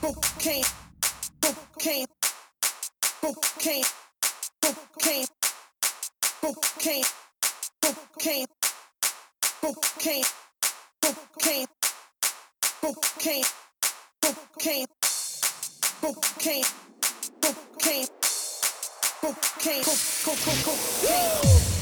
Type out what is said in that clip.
cocaine, cocaine, cocaine, cocaine, cocaine, cocaine, cocaine, cocaine, cocaine, cocaine, cocaine, cocaine, cocaine, cocaine, cocaine.